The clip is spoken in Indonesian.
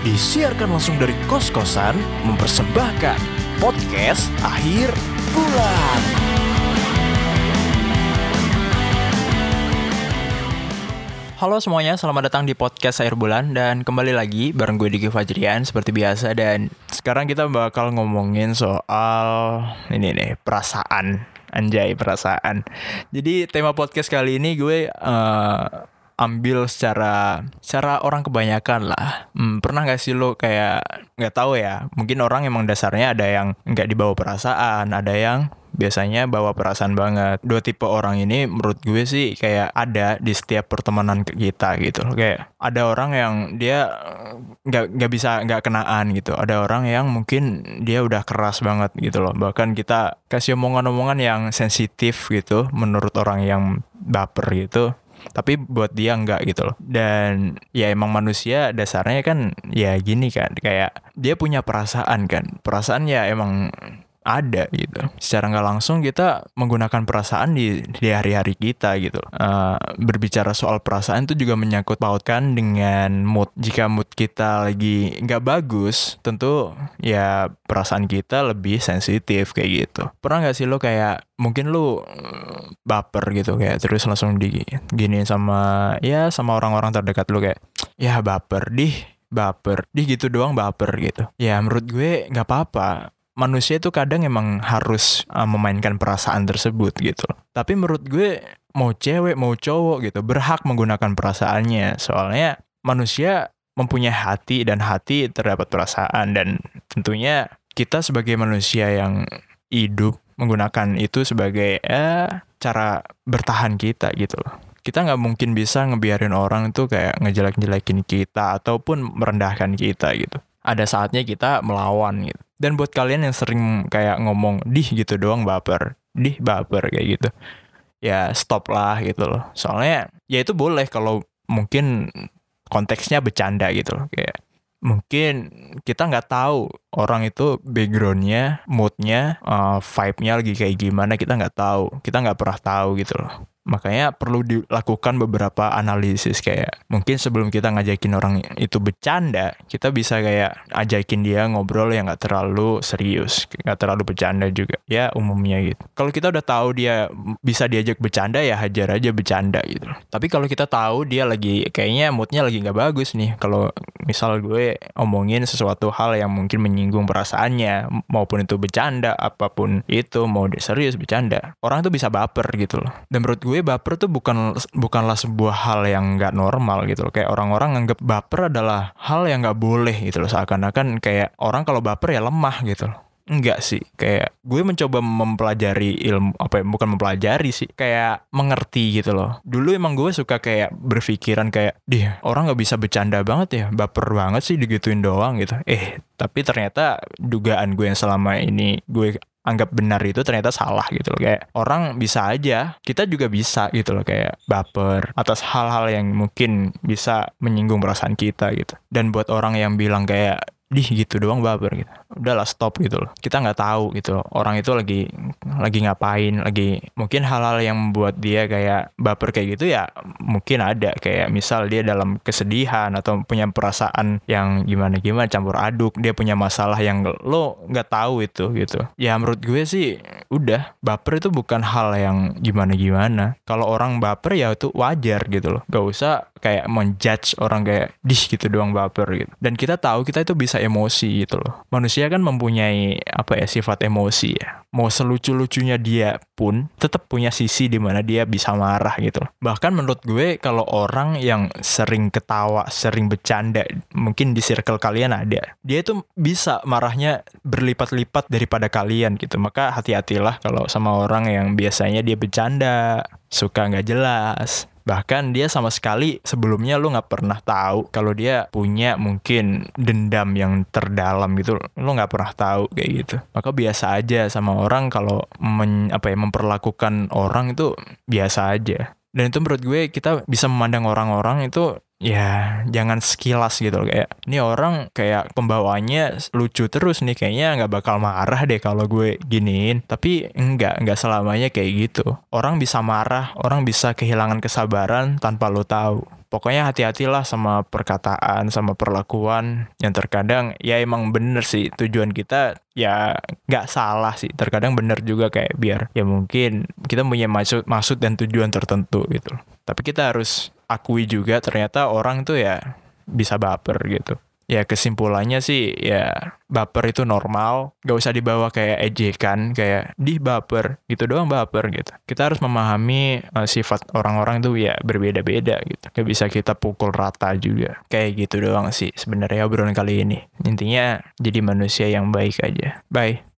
Disiarkan langsung dari kos-kosan mempersembahkan podcast akhir bulan. Halo semuanya, selamat datang di podcast akhir bulan dan kembali lagi bareng gue Diki Fajrian seperti biasa dan sekarang kita bakal ngomongin soal ini nih perasaan anjay perasaan. Jadi tema podcast kali ini gue uh, ambil secara secara orang kebanyakan lah. Hmm, pernah gak sih lo kayak nggak tahu ya? Mungkin orang emang dasarnya ada yang nggak dibawa perasaan, ada yang biasanya bawa perasaan banget. Dua tipe orang ini menurut gue sih kayak ada di setiap pertemanan kita gitu. Kayak ada orang yang dia nggak nggak bisa nggak kenaan gitu. Ada orang yang mungkin dia udah keras banget gitu loh. Bahkan kita kasih omongan-omongan yang sensitif gitu menurut orang yang baper gitu tapi buat dia enggak gitu loh. Dan ya emang manusia dasarnya kan ya gini kan kayak dia punya perasaan kan. Perasaan ya emang ada gitu. Secara nggak langsung kita menggunakan perasaan di di hari-hari kita gitu. Uh, berbicara soal perasaan itu juga menyangkut pautkan dengan mood. Jika mood kita lagi nggak bagus, tentu ya perasaan kita lebih sensitif kayak gitu. Pernah nggak sih lo kayak mungkin lo baper gitu kayak terus langsung di gini sama ya sama orang-orang terdekat lo kayak ya baper dih baper dih gitu doang baper gitu ya menurut gue nggak apa-apa manusia itu kadang emang harus uh, memainkan perasaan tersebut gitu. Tapi menurut gue mau cewek mau cowok gitu berhak menggunakan perasaannya. Soalnya manusia mempunyai hati dan hati terdapat perasaan dan tentunya kita sebagai manusia yang hidup menggunakan itu sebagai eh, cara bertahan kita gitu loh. Kita nggak mungkin bisa ngebiarin orang tuh kayak ngejelek-jelekin kita ataupun merendahkan kita gitu. Ada saatnya kita melawan gitu dan buat kalian yang sering kayak ngomong dih gitu doang baper. Dih baper kayak gitu. Ya stop lah gitu loh. Soalnya ya itu boleh kalau mungkin konteksnya bercanda gitu loh kayak mungkin kita nggak tahu orang itu backgroundnya, moodnya, uh, vibe-nya lagi kayak gimana kita nggak tahu, kita nggak pernah tahu gitu loh. Makanya perlu dilakukan beberapa analisis kayak mungkin sebelum kita ngajakin orang itu bercanda, kita bisa kayak ajakin dia ngobrol yang gak terlalu serius, gak terlalu bercanda juga. Ya umumnya gitu. Kalau kita udah tahu dia bisa diajak bercanda ya hajar aja bercanda gitu. Tapi kalau kita tahu dia lagi kayaknya moodnya lagi gak bagus nih. Kalau misal gue omongin sesuatu hal yang mungkin menyinggung perasaannya, maupun itu bercanda, apa pun itu mau serius bercanda, orang tuh bisa baper gitu loh. Dan menurut gue baper tuh bukan bukanlah sebuah hal yang nggak normal gitu loh. Kayak orang-orang nganggap baper adalah hal yang nggak boleh gitu loh. Seakan-akan kayak orang kalau baper ya lemah gitu loh. Enggak sih, kayak gue mencoba mempelajari ilmu apa ya, bukan mempelajari sih, kayak mengerti gitu loh. Dulu emang gue suka kayak berpikiran kayak, "Dih, orang nggak bisa bercanda banget ya, baper banget sih digituin doang gitu." Eh, tapi ternyata dugaan gue yang selama ini gue anggap benar itu ternyata salah gitu loh. Kayak orang bisa aja kita juga bisa gitu loh. Kayak baper atas hal-hal yang mungkin bisa menyinggung perasaan kita gitu. Dan buat orang yang bilang kayak dih gitu doang baper gitu. Udahlah stop gitu loh. Kita nggak tahu gitu loh. orang itu lagi lagi ngapain lagi mungkin hal-hal yang membuat dia kayak baper kayak gitu ya mungkin ada. Kayak misal dia dalam kesedihan atau punya perasaan yang gimana gimana campur aduk dia punya masalah yang lo nggak tahu itu gitu. Ya menurut gue sih udah baper itu bukan hal yang gimana gimana kalau orang baper ya itu wajar gitu loh. Gak usah kayak menjudge orang kayak dih gitu doang baper gitu dan kita tahu kita itu bisa emosi gitu loh. Manusia kan mempunyai apa ya sifat emosi ya. Mau selucu-lucunya dia pun tetap punya sisi di mana dia bisa marah gitu loh. Bahkan menurut gue kalau orang yang sering ketawa, sering bercanda, mungkin di circle kalian ada. Dia itu bisa marahnya berlipat-lipat daripada kalian gitu. Maka hati-hatilah kalau sama orang yang biasanya dia bercanda, suka nggak jelas, bahkan dia sama sekali sebelumnya lu nggak pernah tahu kalau dia punya mungkin dendam yang terdalam gitu. Lu nggak pernah tahu kayak gitu. Maka biasa aja sama orang kalau men, apa ya memperlakukan orang itu biasa aja. Dan itu menurut gue kita bisa memandang orang-orang itu ya jangan sekilas gitu loh. Kayak ini orang kayak pembawanya lucu terus nih kayaknya nggak bakal marah deh kalau gue giniin. Tapi enggak enggak selamanya kayak gitu. Orang bisa marah orang bisa kehilangan kesabaran tanpa lo tahu. Pokoknya hati-hatilah sama perkataan sama perlakuan. Yang terkadang ya emang bener sih tujuan kita ya nggak salah sih. Terkadang bener juga kayak biar ya mungkin kita punya maksud maksud dan tujuan tertentu gitu. Tapi kita harus akui juga ternyata orang tuh ya bisa baper gitu. Ya kesimpulannya sih ya baper itu normal. Gak usah dibawa kayak ejekan kayak di baper gitu doang baper gitu. Kita harus memahami uh, sifat orang-orang itu ya berbeda-beda gitu. Gak bisa kita pukul rata juga. Kayak gitu doang sih sebenarnya obrolan kali ini. Intinya jadi manusia yang baik aja. Bye